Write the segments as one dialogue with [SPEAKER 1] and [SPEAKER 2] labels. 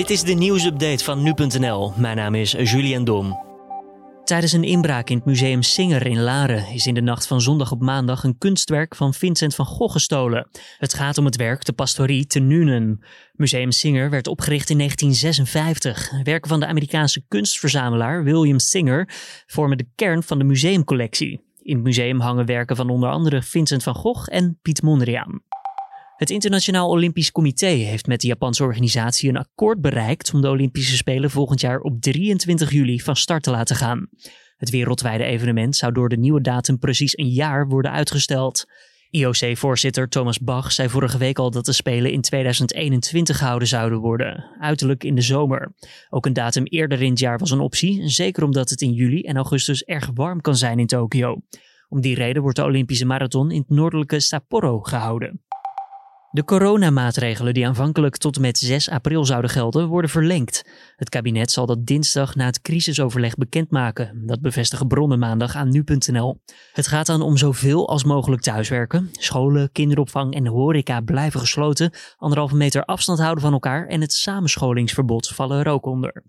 [SPEAKER 1] Dit is de nieuwsupdate van nu.nl. Mijn naam is Julian Dom. Tijdens een inbraak in het museum Singer in Laren is in de nacht van zondag op maandag een kunstwerk van Vincent van Gogh gestolen. Het gaat om het werk De Pastorie te Nuenen. Museum Singer werd opgericht in 1956. Werken van de Amerikaanse kunstverzamelaar William Singer vormen de kern van de museumcollectie. In het museum hangen werken van onder andere Vincent van Gogh en Piet Mondriaan. Het Internationaal Olympisch Comité heeft met de Japanse organisatie een akkoord bereikt om de Olympische Spelen volgend jaar op 23 juli van start te laten gaan. Het wereldwijde evenement zou door de nieuwe datum precies een jaar worden uitgesteld. IOC-voorzitter Thomas Bach zei vorige week al dat de Spelen in 2021 gehouden zouden worden, uiterlijk in de zomer. Ook een datum eerder in het jaar was een optie, zeker omdat het in juli en augustus erg warm kan zijn in Tokio. Om die reden wordt de Olympische Marathon in het noordelijke Sapporo gehouden. De coronamaatregelen die aanvankelijk tot en met 6 april zouden gelden, worden verlengd. Het kabinet zal dat dinsdag na het crisisoverleg bekendmaken. Dat bevestigen bronnen maandag aan nu.nl. Het gaat dan om zoveel als mogelijk thuiswerken. Scholen, kinderopvang en horeca blijven gesloten. Anderhalve meter afstand houden van elkaar en het samenscholingsverbod vallen er ook onder.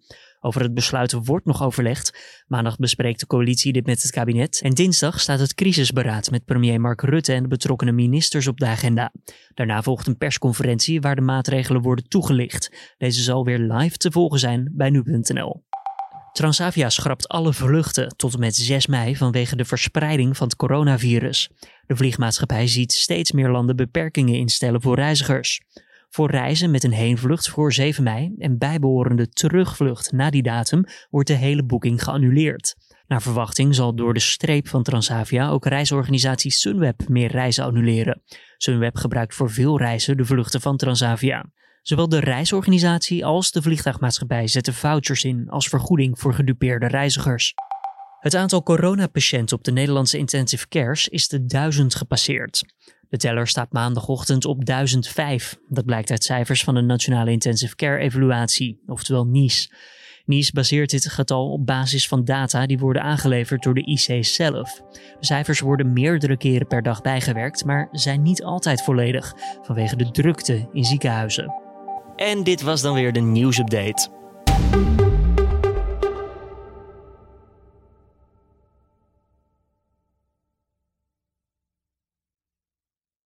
[SPEAKER 1] Over het besluit wordt nog overlegd. Maandag bespreekt de coalitie dit met het kabinet. En dinsdag staat het crisisberaad met premier Mark Rutte en de betrokkenen ministers op de agenda. Daarna volgt een persconferentie waar de maatregelen worden toegelicht. Deze zal weer live te volgen zijn bij nu.nl. Transavia schrapt alle vluchten tot en met 6 mei vanwege de verspreiding van het coronavirus. De vliegmaatschappij ziet steeds meer landen beperkingen instellen voor reizigers voor reizen met een heenvlucht voor 7 mei en bijbehorende terugvlucht na die datum wordt de hele boeking geannuleerd. Naar verwachting zal door de streep van Transavia ook reisorganisatie Sunweb meer reizen annuleren. Sunweb gebruikt voor veel reizen de vluchten van Transavia. Zowel de reisorganisatie als de vliegtuigmaatschappij zetten vouchers in als vergoeding voor gedupeerde reizigers. Het aantal coronapatiënten op de Nederlandse intensive cares is de duizend gepasseerd. De teller staat maandagochtend op 1005. Dat blijkt uit cijfers van de Nationale Intensive Care Evaluatie, oftewel NIS. NIS baseert dit getal op basis van data die worden aangeleverd door de IC zelf. De cijfers worden meerdere keren per dag bijgewerkt, maar zijn niet altijd volledig vanwege de drukte in ziekenhuizen. En dit was dan weer de nieuwsupdate.